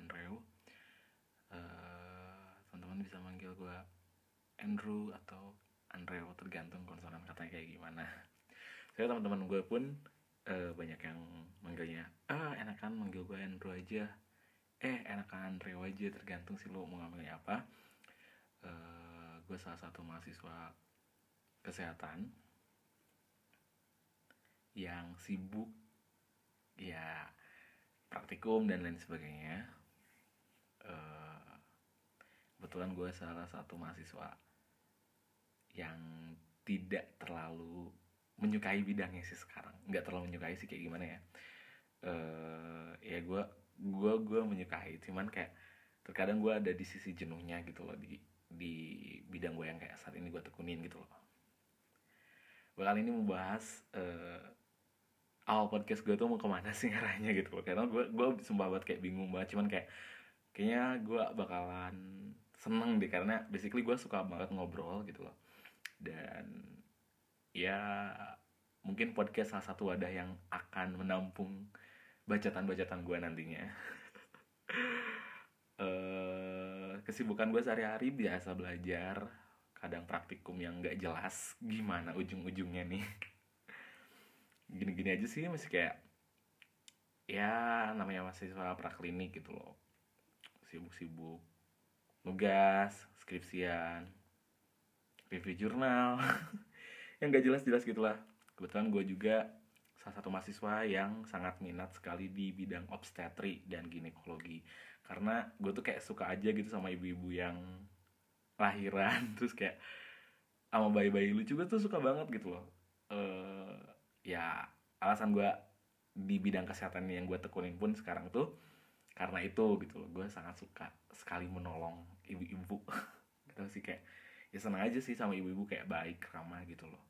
Andrew uh, eh, teman-teman bisa manggil gue Andrew atau Andrew tergantung konsonan katanya kayak gimana. Saya teman-teman gue pun uh, banyak yang manggilnya ah enakan manggil gue Andrew aja. Eh enakan Andrew aja tergantung sih lo mau ngambilnya apa. Eh, uh, gue salah satu mahasiswa kesehatan yang sibuk ya praktikum dan lain sebagainya kebetulan gue salah satu mahasiswa yang tidak terlalu menyukai bidangnya sih sekarang. Nggak terlalu menyukai sih kayak gimana ya? Uh, ya gue gue gue menyukai. Cuman kayak terkadang gue ada di sisi jenuhnya gitu loh di di bidang gue yang kayak saat ini gue tekunin gitu loh. Kali ini mau bahas uh, awal podcast gue tuh mau ke mana sih arahnya gitu loh. Karena gue gue sumpah banget kayak bingung banget. Cuman kayak kayaknya gue bakalan seneng deh karena basically gue suka banget ngobrol gitu loh. Dan ya mungkin podcast salah satu wadah yang akan menampung bacatan-bacatan gue nantinya. Uh, kesibukan gue sehari-hari biasa belajar kadang praktikum yang gak jelas gimana ujung-ujungnya nih? Gini-gini aja sih masih kayak ya namanya mahasiswa praklinik gitu loh. Sibuk-sibuk nugas skripsian review jurnal. Yang gak jelas-jelas gitulah. Kebetulan gue juga salah satu mahasiswa yang sangat minat sekali di bidang obstetri dan ginekologi. Karena gue tuh kayak suka aja gitu sama ibu-ibu yang lahiran. Terus kayak sama bayi-bayi lucu gue tuh suka banget gitu loh. Uh, ya alasan gue di bidang kesehatan yang gue tekunin pun sekarang tuh karena itu gitu loh gue sangat suka sekali menolong ibu-ibu. Gitu sih kayak ya senang aja sih sama ibu-ibu kayak baik ramah gitu loh.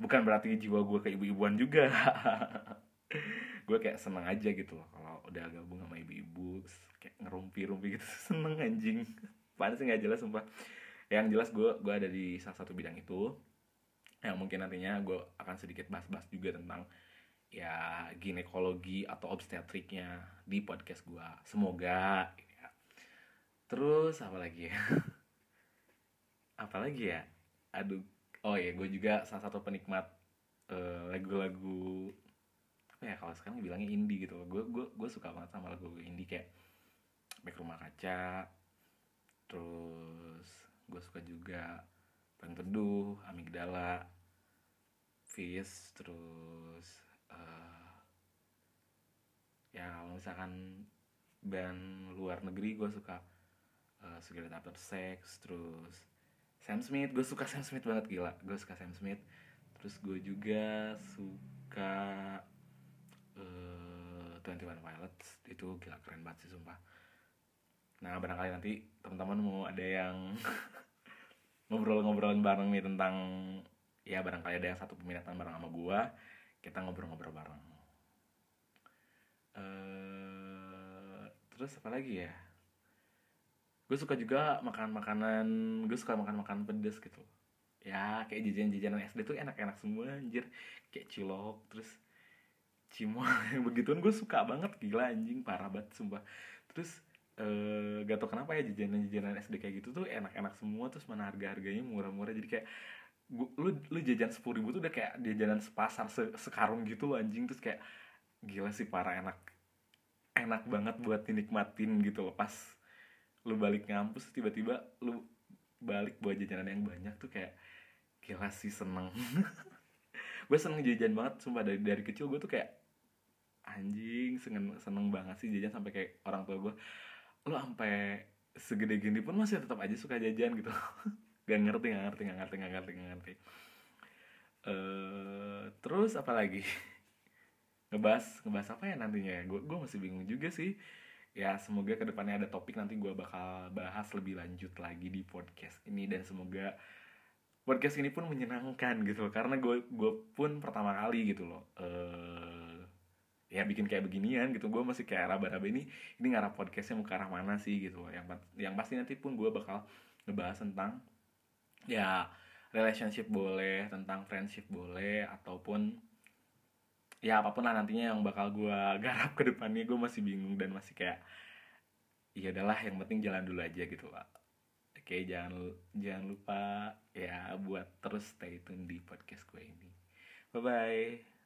Bukan berarti jiwa gue kayak ibu-ibuan juga. Gue kayak seneng aja gitu loh kalau udah gabung sama ibu-ibu kayak ngerumpi-rumpi gitu. Seneng anjing. Panas sih nggak jelas sumpah. Yang jelas gue gue ada di salah satu bidang itu yang mungkin nantinya gue akan sedikit bahas-bahas juga tentang ya ginekologi atau obstetriknya di podcast gue semoga ya. terus apa lagi ya? Apalagi ya? Aduh oh ya gue juga salah satu penikmat uh, lagu-lagu apa ya kalau sekarang bilangnya indie gitu gue gue gue suka banget sama lagu indie kayak back rumah kaca terus gue suka juga bang teduh amigdala fish terus uh, ya kalau misalkan band luar negeri gue suka uh, Cigarette After Sex terus Sam Smith. Gue suka Sam Smith banget gila. Gue suka Sam Smith. Terus gue juga suka uh, Twenty One Pilots. Itu gila keren banget sih sumpah. Nah barangkali nanti teman-teman mau ada yang ngobrol-ngobrolin bareng nih tentang ya barangkali ada yang satu peminatan bareng sama gue kita ngobrol-ngobrol bareng. Uh, terus apa lagi ya? Gue suka juga makan makanan gue suka makan makanan pedes gitu. Ya kayak jajanan-jajanan SD tuh enak-enak semua anjir. Kayak cilok terus cimol begituan gue suka banget. Gila anjing parah banget sumpah. Terus eh, gak tau kenapa ya jajanan-jajanan SD kayak gitu tuh enak-enak semua terus mana harga-harganya murah-murah. Jadi kayak gua, lu lu jajan sepuluh ribu tuh udah kayak jajanan sepasar se sekarung gitu loh anjing. Terus kayak gila sih parah enak enak banget buat dinikmatin gitu loh. Pas lu balik ngampus tiba-tiba lu balik buat jajanan yang banyak tuh kayak gila sih seneng. Gue seneng jajan banget sumpah. Dari dari kecil gue tuh kayak anjing seneng seneng banget sih jajan sampai kayak orang tua gue lu sampai segede gini pun masih tetap aja suka jajan gitu gak ngerti gak ngerti gak ngerti gak ngerti gak ngerti. Uh, terus apa lagi? Ngebahas ngebahas apa ya nantinya? Gue gue masih bingung juga sih. Ya semoga ke depannya ada topik nanti gue bakal bahas lebih lanjut lagi di podcast ini. Dan semoga podcast ini pun menyenangkan gitu loh. Karena gue gue pun pertama kali gitu loh uh, ya bikin kayak beginian gitu. Gue masih kayak raba-raba ini ini ngarah podcastnya mau ke arah mana sih gitu loh. Yang yang pasti nanti pun gue bakal ngebahas tentang ya relationship boleh tentang friendship boleh ataupun ya apa pun lah nantinya yang bakal gue garap ke depannya. Gue masih bingung dan masih kayak ya udahlah yang penting jalan dulu aja gitu lah oke jangan jangan lupa ya buat terus stay tune di podcast gue ini. Bye bye